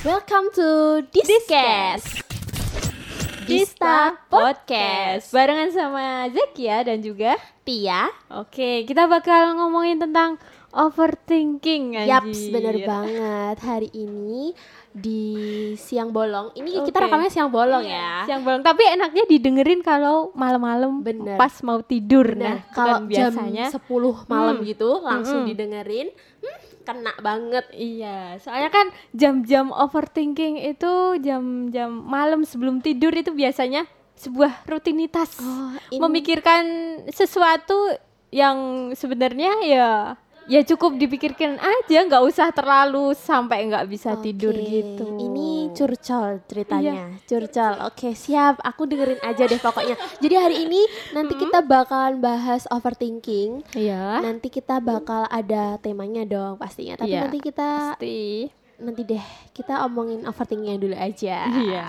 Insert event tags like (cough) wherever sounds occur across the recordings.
Welcome to Discast. Dista Podcast barengan sama Zakia dan juga Tia. Oke, kita bakal ngomongin tentang overthinking anjir. Yaps, bener banget. Hari ini di siang bolong. Ini kita Oke. rekamnya siang bolong ya. Siang bolong, tapi enaknya didengerin kalau malam-malam Bener. pas mau tidur. Nah, Nah, kalau bukan jam biasanya 10 malam Hmm. gitu langsung Mm-mm. didengerin, hmm, kena banget. Iya, soalnya kan jam-jam overthinking itu jam-jam malam sebelum tidur itu biasanya sebuah rutinitas. Oh, ini- Memikirkan sesuatu yang sebenarnya ya ya cukup dipikirkan aja, nggak usah terlalu sampai nggak bisa tidur Oke, gitu. Ini curcol ceritanya. Curcol. Oke, siap. Aku dengerin aja deh pokoknya. Jadi hari ini nanti kita bakalan bahas overthinking. Iya. Nanti kita bakal ada temanya dong pastinya. Tapi Iya, nanti kita Pasti. nanti deh kita omongin overthinkingnya dulu aja. Iya.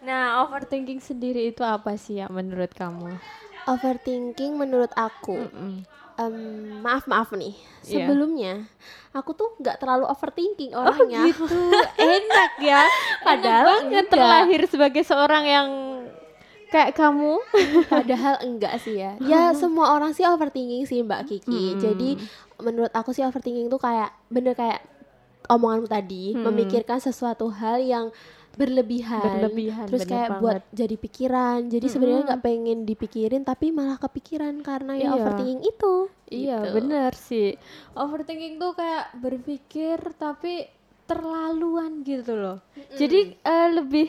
Nah, overthinking sendiri itu apa sih ya menurut kamu? Overthinking menurut aku, Mm-mm. em, maaf maaf nih. Iya. Sebelumnya aku tuh nggak terlalu overthinking Oh orangnya. gitu, (laughs) enak ya. Padahal Enak banget enggak. terlahir sebagai seorang yang kayak kamu. (laughs) Padahal enggak sih ya. Ya (laughs) semua orang sih overthinking sih Mbak Kiki. Mm-mm. Jadi menurut aku sih overthinking itu kayak bener kayak omonganmu tadi, Mm. memikirkan sesuatu hal yang berlebihan. Berlebihan, Terus kayak banget. buat jadi pikiran. Jadi sebenarnya Mm-mm. nggak pengen dipikirin tapi malah kepikiran karena ya Iya. overthinking itu. Iya, Gitu. bener sih. Overthinking tuh kayak berpikir tapi terlaluan gitu loh. Jadi eh, lebih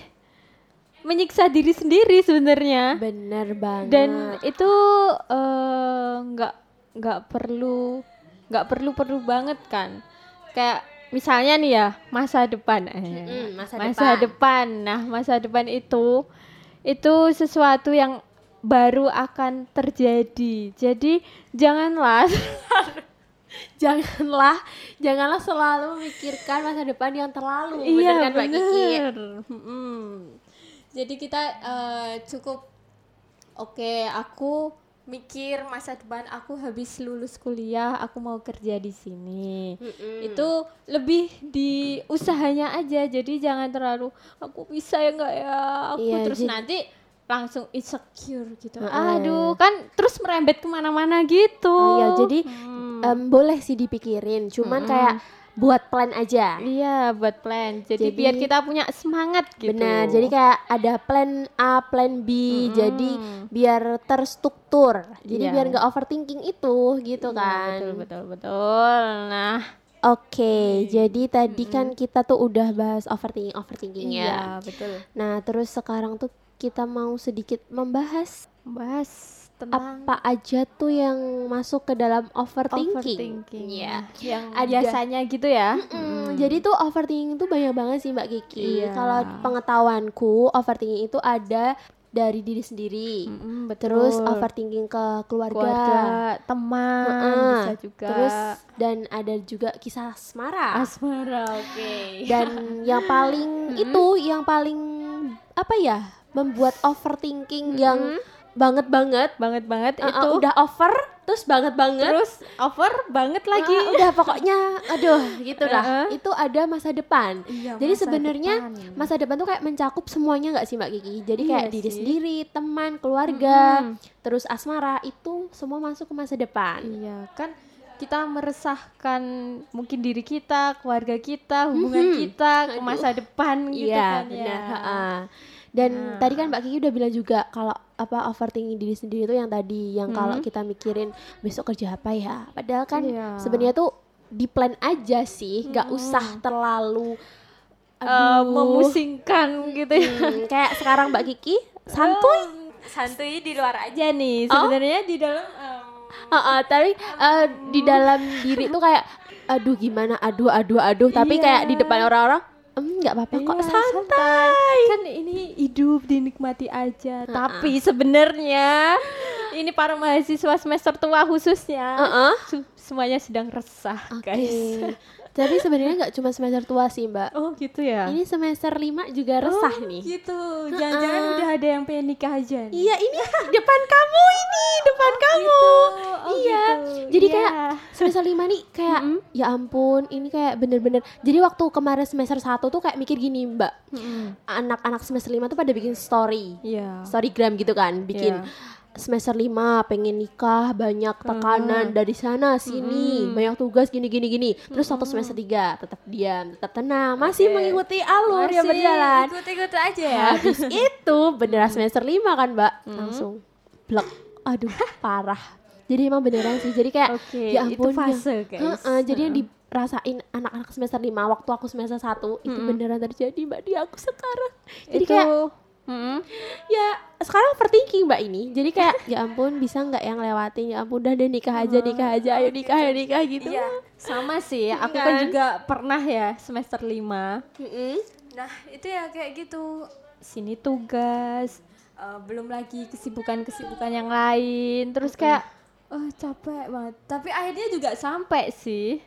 menyiksa diri sendiri sebenarnya. Bener banget. Dan itu eh, nggak nggak perlu nggak perlu perlu banget kan. Kayak misalnya nih ya masa depan. Eh, Mm-mm, masa masa depan. Nah, masa depan itu itu sesuatu yang baru akan terjadi. Jadi janganlah (laughs) janganlah janganlah selalu memikirkan masa depan yang terlalu. bener iya kan Mbak Kiki? bener. Mm-mm. Jadi kita eh, cukup oke aku mikir masa depan aku habis lulus kuliah aku mau kerja di sini. Mm-mm. Itu lebih di usahanya aja. Jadi jangan terlalu aku bisa ya enggak ya aku Iya, terus jadi- nanti langsung insecure gitu. Heeh. Aduh kan terus merembet ke mana-mana gitu. Oh iya, jadi Hmm. em, boleh sih dipikirin, cuman Mm-mm. kayak buat plan aja. Iya buat plan. Jadi, Jadi- biar kita punya semangat gitu. Benar, jadi kayak ada plan A, plan B, Mm-mm. jadi biar terstruktur. Jadi Iya. biar nggak overthinking itu gitu Iya, kan. betul betul betul. Nah, Oke, jadi tadi kan kita tuh udah bahas overthinking overthinking ya. iya betul. Nah, terus sekarang tuh kita mau sedikit membahas Bahas tentang apa aja tuh yang masuk ke dalam overthinking. overthinking. Iya. Yang Ada- biasanya gitu ya. Mm, Jadi tuh overthinking tuh banyak banget sih Mbak Kiki. Iya. Kalau pengetahuanku overthinking itu ada dari diri sendiri. Mm-mm, betul. Terus overthinking ke keluarga. keluarga, teman Heeh. bisa juga. Terus dan ada juga kisah asmara. asmara, oke. dan yang paling itu yang paling apa ya? membuat overthinking yang banget banget. banget banget Uh, uh, itu. udah over terus banget banget. Terus over banget lagi. Uh, udah pokoknya aduh gitu dah. Heeh. Itu ada masa depan. Iya, Jadi sebenarnya masa depan tuh kayak mencakup semuanya nggak sih Mbak Kiki? Jadi Iya kayak diri sih. sendiri, teman, keluarga, Mm-mm. terus asmara itu semua masuk ke masa depan. Iya, kan kita meresahkan mungkin diri kita, keluarga kita, hubungan Mhm. kita ke masa depan gitu Iya, kan benar. ya. heeh. Dan Nah. tadi kan Mbak Kiki udah bilang juga kalau apa overthinking diri sendiri itu yang tadi yang kalau Hmm. kita mikirin besok kerja apa ya. Padahal kan Iya. sebenarnya tuh di plan aja sih, nggak Hmm. usah terlalu Eh, aduh. memusingkan gitu ya. Hmm, kayak sekarang Mbak Kiki santuy. santuy di luar aja nih. Oh. Sebenarnya di dalam em, Heeh, tapi eh, di dalam diri tuh kayak aduh gimana aduh aduh aduh tapi Iya. kayak di depan orang-orang "Em, nggak apa-apa kok Iya, santai. Kan ini hidup dinikmati aja. Tapi sebenarnya ini para mahasiswa semester tua khususnya Heeh. su- semuanya sedang resah, Oke. guys. (laughs) Tapi sebenarnya nggak cuma semester tua sih, Mbak. Oh, gitu ya. Ini semester 5 juga resah Oh, nih. Gitu. Jangan-jangan udah ada yang pengen nikah aja. nih. Iya, ini depan kamu ini, depan kamu. Oh, iya. gitu. Jadi Iya. kayak semester 5 nih kayak ya ampun, ini kayak bener-bener. Jadi waktu kemarin semester 1 tuh kayak mikir gini, Mbak. Anak-anak semester 5 tuh pada bikin story. Iya. Storygram gitu kan, bikin Iya. Semester 5 pengen nikah, banyak tekanan dari sana sini, banyak tugas gini gini gini. Terus waktu semester 3 tetap diam, tetap tenang, masih Oke. mengikuti alur yang Masih berjalan. Ikut-ikut aja ya. Habis (laughs) itu beneran semester 5 kan, Mbak? Langsung blek. Aduh, (laughs) parah. Jadi emang beneran sih. Jadi kayak Oke, ya itu ampun. ya- fase, guys. Heeh, jadi yang dirasain anak-anak semester 5 waktu aku semester 1 itu beneran terjadi, Mbak, di aku sekarang. Jadi itu kayak Mm-mm. ya sekarang overthinking mbak ini jadi kayak ya ampun bisa nggak yang lewatin ya ampun udah deh nikah aja nikah aja ayo nikah ayo nikah gitu Iya, sama sih. Aku Kan? kan juga pernah ya semester 5. Mm-mm. Nah, itu ya kayak gitu. Sini tugas, eh, belum lagi kesibukan-kesibukan yang lain. Terus kayak oh capek banget. Tapi akhirnya juga sampai sih.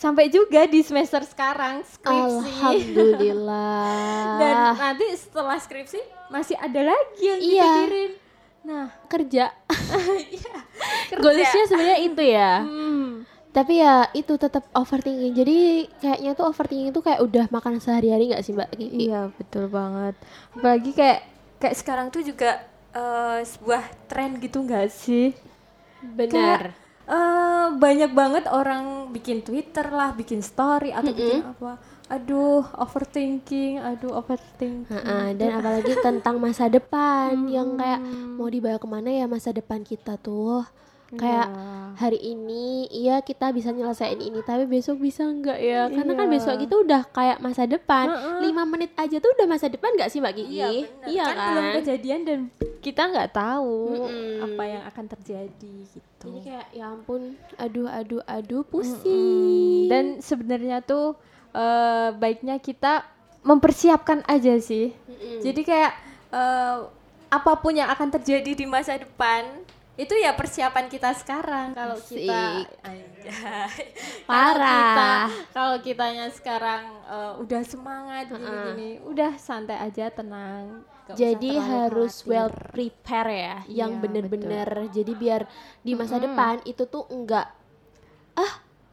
Sampai juga di semester sekarang skripsi. alhamdulillah (laughs) Dan nanti setelah skripsi masih ada lagi yang Iya. dipikirin. Nah, kerja (laughs) iya. (laughs) goalsnya sebenarnya itu ya Hmm. tapi ya itu tetap overthinking jadi kayaknya tuh overthinking itu kayak udah makan sehari-hari nggak sih mbak Kiki? Iya betul banget. Apalagi kayak kayak sekarang tuh juga eh, sebuah tren gitu nggak sih? benar Eh, banyak banget orang bikin Twitter lah, bikin story atau bikin apa. Aduh, overthinking, aduh overthinking. Heeh, dan apalagi tentang masa depan yang kayak mau dibawa ke mana ya masa depan kita tuh kayak Iya. hari ini iya kita bisa nyelesain ini tapi besok bisa enggak ya karena kan Iya. besok itu udah kayak masa depan lima menit aja tuh udah masa depan nggak sih mbak Kiki Iya, benar. iya kan, belum kejadian dan kita nggak tahu Mm-mm. apa yang akan terjadi gitu. jadi kayak ya ampun aduh aduh aduh pusing Dan sebenarnya tuh eh, baiknya kita mempersiapkan aja sih. Jadi kayak eh, apa pun yang akan terjadi di masa depan itu ya persiapan kita sekarang kalau kita. (laughs) Parah. Kalau kita kitanya sekarang eh, udah semangat gini-gini, udah santai aja tenang. Usah jadi harus khawatir. well prepare ya yang Iya, bener-bener jadi biar di masa depan itu tuh enggak ah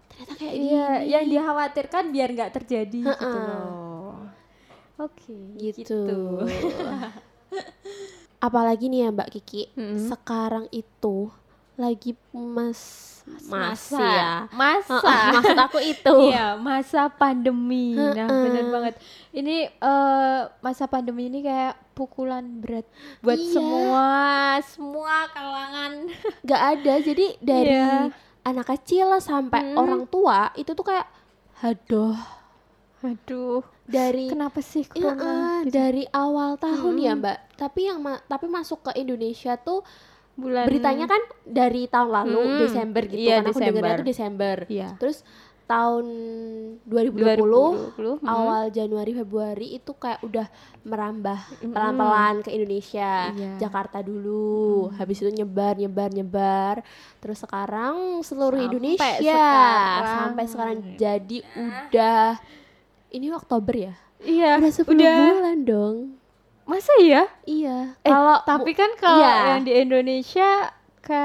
ternyata kayak Iya, gini yang dikhawatirkan biar nggak terjadi gitu Ha-ha. loh. Oke, gitu. (laughs) (laughs) Apalagi nih ya Mbak Kiki, Mm-mm. sekarang itu lagi mas Masa. ya. Masa. Maksud aku itu. (laughs) Iya, masa pandemi. Nah, bener banget. Ini eh, masa pandemi ini kayak pukulan berat buat Iya. semua, semua kalangan. (laughs) Gak ada. Jadi dari Iya. anak kecil sampai Mm. orang tua itu tuh kayak aduh Aduh, dari kenapa sih Iya, corona? eh, gitu? dari awal tahun ya Mbak. Tapi yang ma- tapi masuk ke Indonesia tuh Bulan beritanya kan dari tahun lalu Hmm, Desember gitu iya, kan aku dengarnya Desember. tuh Desember. Iya. Terus tahun 2020, 2020, hmm. awal Januari Februari itu kayak udah merambah pelan-pelan ke Indonesia. Iya. Jakarta dulu, habis itu nyebar nyebar nyebar. Terus sekarang seluruh Sampai Indonesia sekarang. sampai sekarang jadi udah ini Oktober ya? Iya, Udah 10 bulan dong. Masa ya? Iya. Eh, Kalau tapi kan kalau iya. yang di Indonesia ke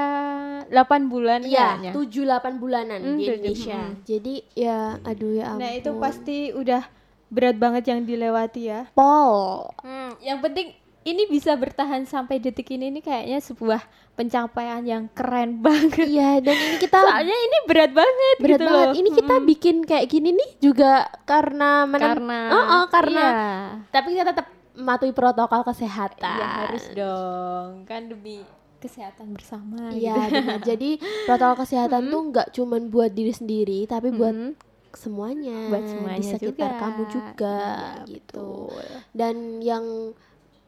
8 bulan Iya, kayaknya. 7 8 bulanan Hmm, di tujuh, Indonesia. hmm. Jadi ya aduh ya ampun. Nah, itu pasti udah berat banget yang dilewati ya. pol. Hmm, yang penting ini bisa bertahan sampai detik ini ini kayaknya sebuah pencapaian yang keren (laughs) banget. Iya, dan ini kita Soalnya ini berat banget berat gitu banget. loh. Ini kita bikin kayak gini nih juga karena menem- karena Oh, oh, karena iya. tapi kita tetap mematuhi protokol kesehatan. Iya, harus dong. Kan demi kesehatan bersama Iya, gitu. benar. (laughs) Jadi protokol kesehatan tuh nggak cuman buat diri sendiri, tapi buat Mm-mm. semuanya, buat semuanya di sekitar juga. kamu juga Iya, gitu. betul. Dan yang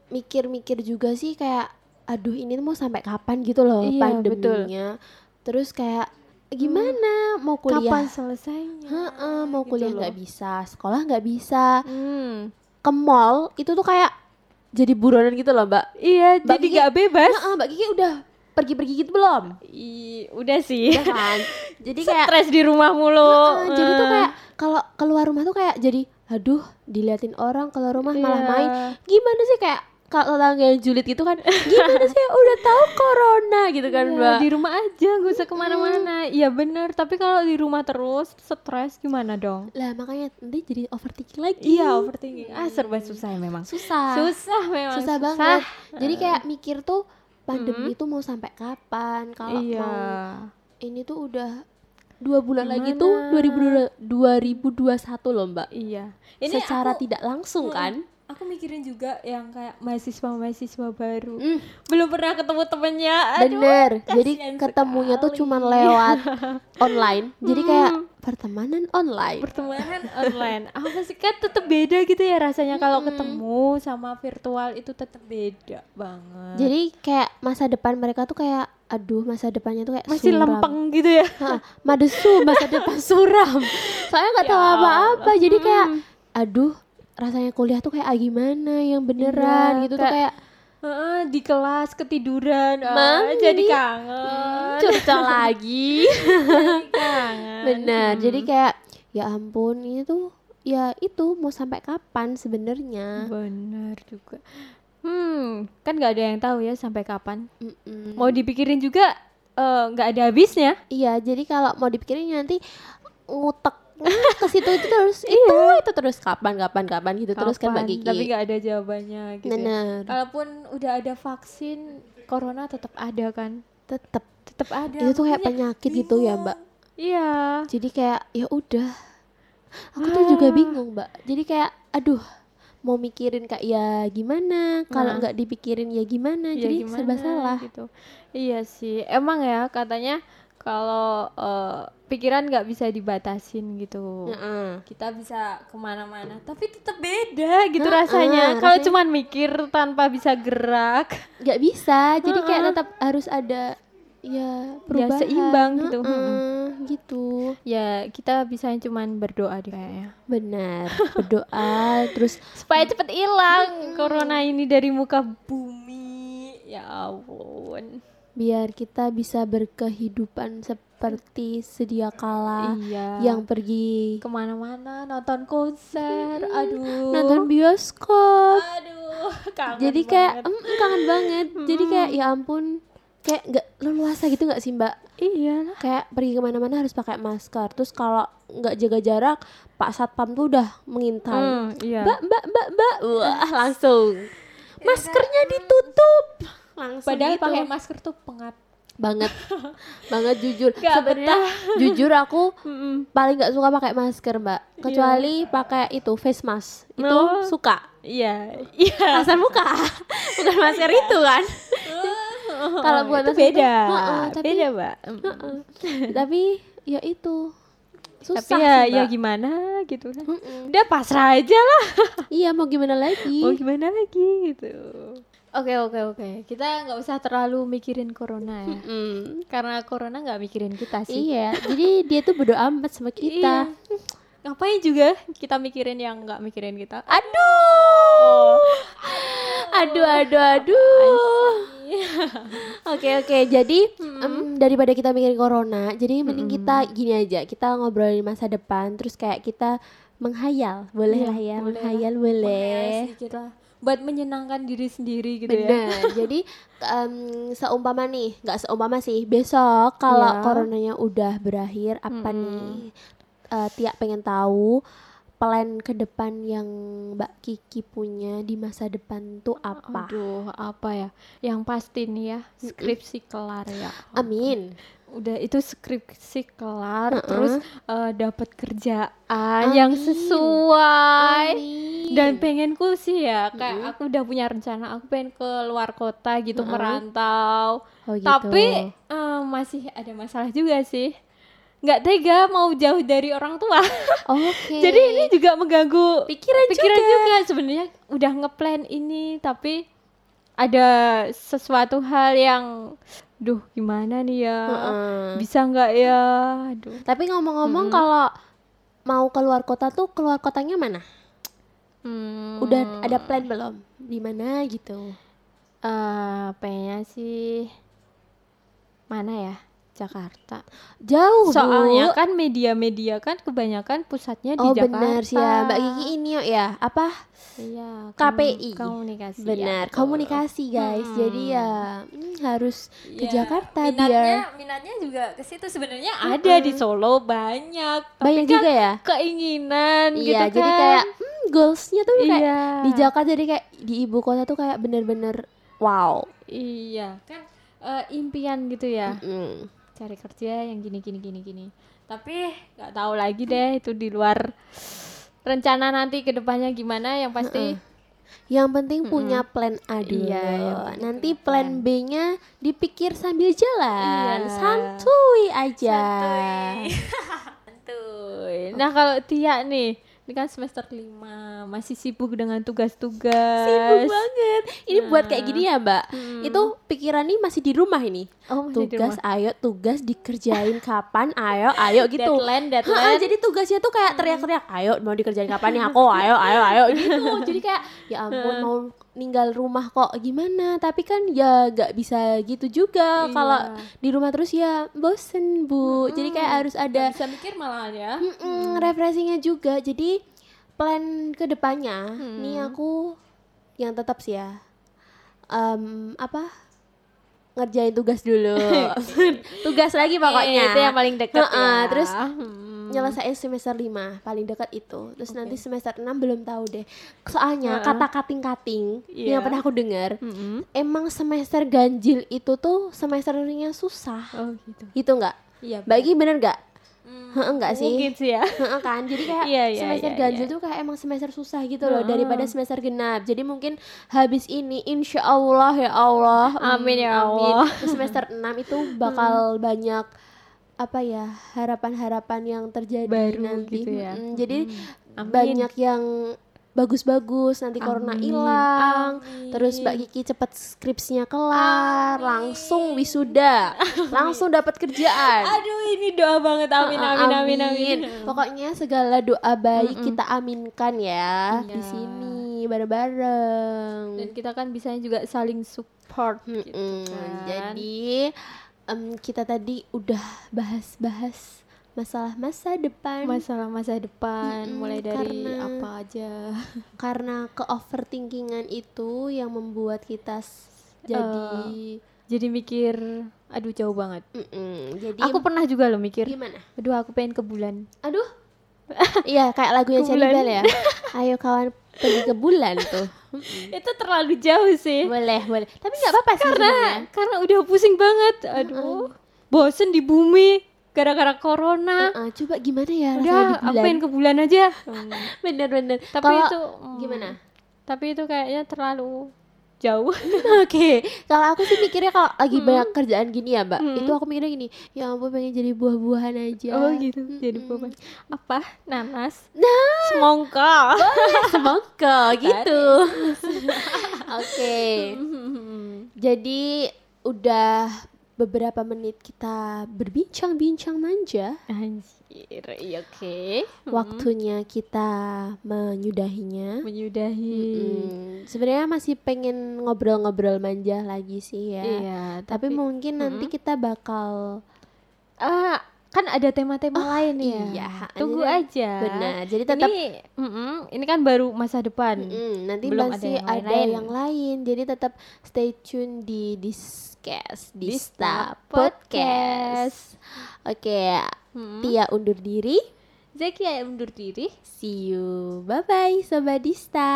mikir-mikir juga sih kayak aduh ini mau sampai kapan gitu loh Iya, pandeminya. Terus kayak gimana mau Kapan kuliah? selesainya? Heeh, mau Gitu kuliah nggak bisa, sekolah nggak bisa, Hmm. ke mall itu tuh kayak jadi buronan gitu loh mbak. Iya, Mbak jadi nggak bebas. Heeh, mbak Kiki udah pergi-pergi gitu belum? I, udah sih. Ya kan? (laughs) Jadi kayak Stres di rumah mulu. Heeh, jadi tuh kayak kalau keluar rumah tuh kayak jadi aduh diliatin orang keluar rumah malah Iya. main gimana sih kayak kalau yang julid gitu kan (laughs) gimana sih? Udah tahu corona gitu kan Iya, mbak? di rumah aja gak usah ke mana-mana. Iya bener. Tapi kalau di rumah terus stres gimana dong? Lah makanya nanti jadi overthinking lagi. Iya overthinking. Ah serba susah ya memang. Susah. Susah memang susah banget. Jadi kayak mikir tuh pandemi itu mau sampai kapan? Kalau iya. mau ini tuh udah dua bulan lagi Gimana? tuh 2000 2021 loh mbak. Iya. Secara aku, tidak langsung kan aku mikirin juga yang kayak mahasiswa mahasiswa baru Mm. belum pernah ketemu temennya aduh Bener, jadi ketemunya tuh sekali. cuman lewat (laughs) online. Jadi kayak Hmm. pertemanan online. pertemanan online apa sih kan tetap beda gitu ya rasanya kalau ketemu sama virtual itu tetap beda banget Jadi kayak masa depan mereka tuh kayak aduh masa depannya tuh kayak masih suram. lempeng gitu ya madesu masa depan suram. (laughs) Soalnya nggak tahu Ya apa-apa. Jadi kayak Hmm. aduh rasanya kuliah tuh kayak ah, gimana yang beneran Iya, gitu tuh kayak- kayak Heeh, di kelas ketiduran Mami. jadi kangen curcol lagi. Jadi (laughs) kangen Bener. Jadi kayak ya ampun ini tuh ya itu mau sampai kapan sebenarnya. bener juga hmm kan nggak ada yang tahu ya sampai kapan Mm-mm. mau dipikirin juga eh, nggak ada habisnya Iya, jadi kalau mau dipikirin nanti ngutek ke situ itu terus itu itu terus kapan kapan kapan gitu terus kan Mbak Kapan? Kiki. tapi nggak ada jawabannya gitu ya. Bener. Kalaupun udah ada vaksin, corona tetap ada kan? Tetep Tetap ada. itu tuh kayak penyakit gitu ya. Mbak. Iya. Jadi kayak ya udah. Aku tuh juga Ah. bingung, Mbak. Jadi kayak aduh, mau mikirin kayak ya gimana, kalau Nah. nggak dipikirin ya gimana. Ya Jadi gimana serba salah. gitu. Iya sih. Emang ya katanya kalau eh, pikiran nggak bisa dibatasin gitu. Heeh. Kita bisa ke mana-mana, tapi tetap beda gitu Heeh, rasanya. Kalau rasanya- cuman mikir tanpa bisa gerak, nggak bisa. Jadi kayak Heeh. tetap harus ada ya perubahan. seimbang gitu. Heeh, gitu. ya kita bisa cuman berdoa deh kayaknya. Benar. (laughs) Berdoa terus supaya cepet hilang corona ini dari muka bumi ya ampun biar kita bisa berkehidupan seperti sedia kala iya. yang pergi ke mana-mana nonton konser. Aduh. Nonton bioskop. Aduh (laughs) kangen jadi kayak banget. mm, kangen banget. Jadi kayak ya ampun kayak nggak leluasa gitu nggak sih mbak? Iya kayak pergi ke mana-mana harus pakai masker. Terus kalau nggak jaga jarak pak satpam tuh udah mengintai. Hmm, iya. Mbak mbak mbak mbak. Wah langsung. Maskernya ditutup langsung padahal gitu. pakai masker tuh pengap banget. (laughs) Banget jujur. Sebenarnya (laughs) jujur aku paling nggak suka pakai masker mbak. Kecuali pakai itu face mask. Itu Oh. suka. Iya. (laughs) Iya. Masker muka. Bukan masker itu kan? Kalau buat itu masker itu, beda. Heeh, tapi- beda mbak. Heeh. tapi ya itu. Susah tapi ya sih, ya gimana gitu kan Mm-mm. udah pasrah aja lah. Iya mau gimana lagi? Mau gimana lagi gitu oke oke oke. Kita nggak usah terlalu mikirin corona ya. Mm. karena corona nggak mikirin kita sih. Iya jadi dia tuh berdoa amat sama kita. Iya. ngapain juga kita mikirin yang nggak mikirin kita? Aduh! Aduh aduh aduh. Oke oke, jadi em, daripada kita mikirin corona, jadi mending kita gini aja, kita ngobrolin masa depan, terus kayak kita menghayal, boleh Iya, lah ya, boleh menghayal lah. boleh. sedikit lah buat menyenangkan diri sendiri gitu ya Benar. jadi em, seumpama nih, nggak seumpama sih, besok kalau Iya. coronanya udah berakhir, apa nih? eh, Tiak pengen tahu plan ke depan yang Mbak Kiki punya di masa depan tuh apa? aduh apa ya yang pasti nih ya skripsi kelar ya Amin. Udah itu skripsi kelar Heeh. terus eh, dapat kerjaan yang sesuai Amin. dan pengenku sih ya kayak aku udah punya rencana aku pengen ke luar kota gitu merantau Oh, gitu. tapi eh, masih ada masalah juga sih nggak tega mau jauh dari orang tua (laughs) Oke. jadi ini juga mengganggu pikiran, pikiran juga. juga sebenarnya udah ngeplan ini tapi ada sesuatu hal yang duh gimana nih ya Heeh. bisa nggak ya aduh Tapi ngomong-ngomong kalau mau keluar kota tuh keluar kotanya mana? Hmm, Udah ada plan belum? Di mana gitu? eh, pengennya sih mana ya Jakarta. Jauh, soalnya Bu. kan media-media kan kebanyakan pusatnya di Oh Jakarta benar sih ya Mbak Kiki ini yuk ya. Apa? Iya KPI. kom- komunikasi ya, benar betul. komunikasi guys. Hmm. jadi ya hmm, harus ke Ya, Jakarta minatnya, biar minatnya juga ke situ sebenarnya ada di Solo banyak. Tapi banyak kan juga ya? keinginan iya gitu kan. jadi kayak hmm, goalsnya tuh kayak iya. di Jakarta jadi kayak di ibu kota tuh kayak bener-bener wow. Iya kan eh, impian gitu ya. Mm. Cari kerja yang gini gini gini gini tapi nggak tahu lagi deh itu di luar rencana nanti ke depannya gimana yang pasti Yang penting punya plan A dulu. Iya, yang penting Nanti plan B-nya dipikir sambil jalan. Iya. Santuy aja. Santuy. (laughs) Nah kalau Tia nih, ini kan semester 5 masih sibuk dengan tugas-tugas. Sibuk banget. Ini buat kayak Nah. gini ya, Mbak. Hmm. Itu pikiran nih masih di rumah ini. Oh, masih di tugas, rumah. ayo tugas dikerjain kapan? Ayo, ayo (laughs) gitu. Deadline, deadline. jadi tugasnya tuh kayak teriak-teriak, ayo mau dikerjain kapan nih aku, (laughs) ayo, ayo, ayo gitu. Jadi kayak ya ampun (laughs) mau ninggal rumah kok gimana? Tapi kan ya gak bisa gitu juga. Iya. Kalau di rumah terus ya bosen bu. Jadi kayak harus ada Nggak bisa mikir malah ya. mm refreshingnya juga. Jadi plan ke depannya nih aku yang tetap sih ya em, apa ngerjain tugas dulu. (laughs) (laughs) tugas lagi pokoknya. Eh, itu yang paling dekat ya. terus Hmm. Nyelesain semester 5 paling dekat itu. Terus nanti semester 6 belum tahu deh. Soalnya kata kating-kating Iya. yang pernah aku dengar, Mm-mm. emang semester ganjil itu tuh semesternya susah. Oh gitu. Gitu nggak? Iya. Bagi bener nggak? Hmm, Heeh, nggak sih? Mungkin sih ya. Heeh kan jadi kayak Iya, iya, semester iya, ganjil iya. tuh kayak emang semester susah gitu loh daripada semester genap jadi mungkin habis ini insya Allah ya Allah Amin ya mm, Allah. Terus semester 6 itu bakal (laughs) banyak apa ya harapan-harapan yang terjadi Baru nanti gitu ya. Mm, jadi Amin. banyak yang bagus-bagus nanti corona Amin. hilang Amin. terus Mbak Kiki cepet skripsinya kelar langsung wisuda langsung dapat kerjaan Aduh ini doa banget amin Ah, amin amin amin. Pokoknya segala doa baik kita aminkan ya di Iya. sini bareng-bareng. Dan kita kan bisa juga saling support Mm-mm. gitu kan. Jadi em, kita tadi udah bahas-bahas masalah masa depan masalah masa depan Mm-mm, mulai dari karena- apa aja. (laughs) karena ke overthinkingan itu yang membuat kita jadi Jadi mikir aduh jauh banget. Mm-mm. jadi Aku pernah juga loh mikir. gimana? Aduh aku pengen ke bulan. Aduh. (laughs) Iya kayak lagunya Cherry. Bell ya. (laughs) Ayo kawan pergi ke bulan tuh. (laughs) Itu terlalu jauh sih. boleh boleh. Tapi nggak apa-apa sih karena sebenarnya. karena udah pusing banget. Aduh. Bosen di bumi gara-gara corona. Heeh, coba gimana ya Udah, aku pengen ke bulan aja. (laughs) Bener-bener. Tapi Kalau- itu mm, gimana? Tapi itu kayaknya terlalu jauh. (laughs) Oke, kalau aku sih mikirnya kalau lagi banyak kerjaan gini ya, Mbak. Hmm. Itu aku mikirnya gini, ya ampun pengen jadi buah-buahan aja. Oh gitu. Jadi buah apa? Nanas. Nah, Semongko. (laughs) semoga gitu. (laughs) Oke. Jadi udah beberapa menit kita berbincang-bincang manja. Anjir, iya oke. (laughs) Waktunya kita menyudahinya. Menyudahi. Hmm, sebenarnya masih pengen ngobrol-ngobrol manja lagi sih ya. Iya, Tapi, mungkin nanti kita bakal ah kan ada tema-tema lain ya. iya, Tunggu aja. benar. Jadi tetap ini mm-mm, ini kan baru masa depan. Mm, nanti Belum masih ada yang ada lain-lain. yang lain. Jadi tetap stay tune di Discast, di Dista Podcast. Oke, Mm-mm. Tia undur diri. Zeki undur diri. See you. Bye bye sobat Dista.